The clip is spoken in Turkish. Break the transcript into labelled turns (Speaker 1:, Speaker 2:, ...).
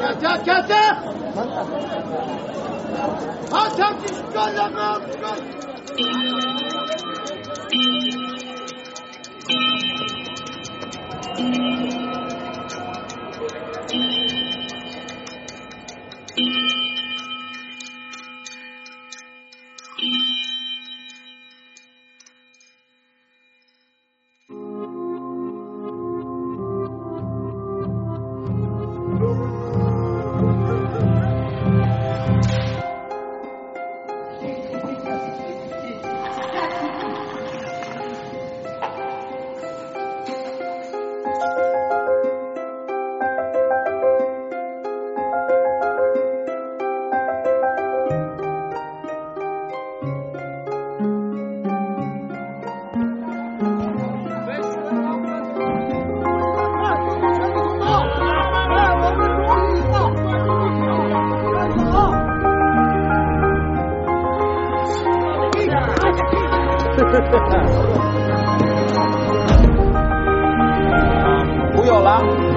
Speaker 1: Kata kata! Kata kişkalama! 哈哈我有了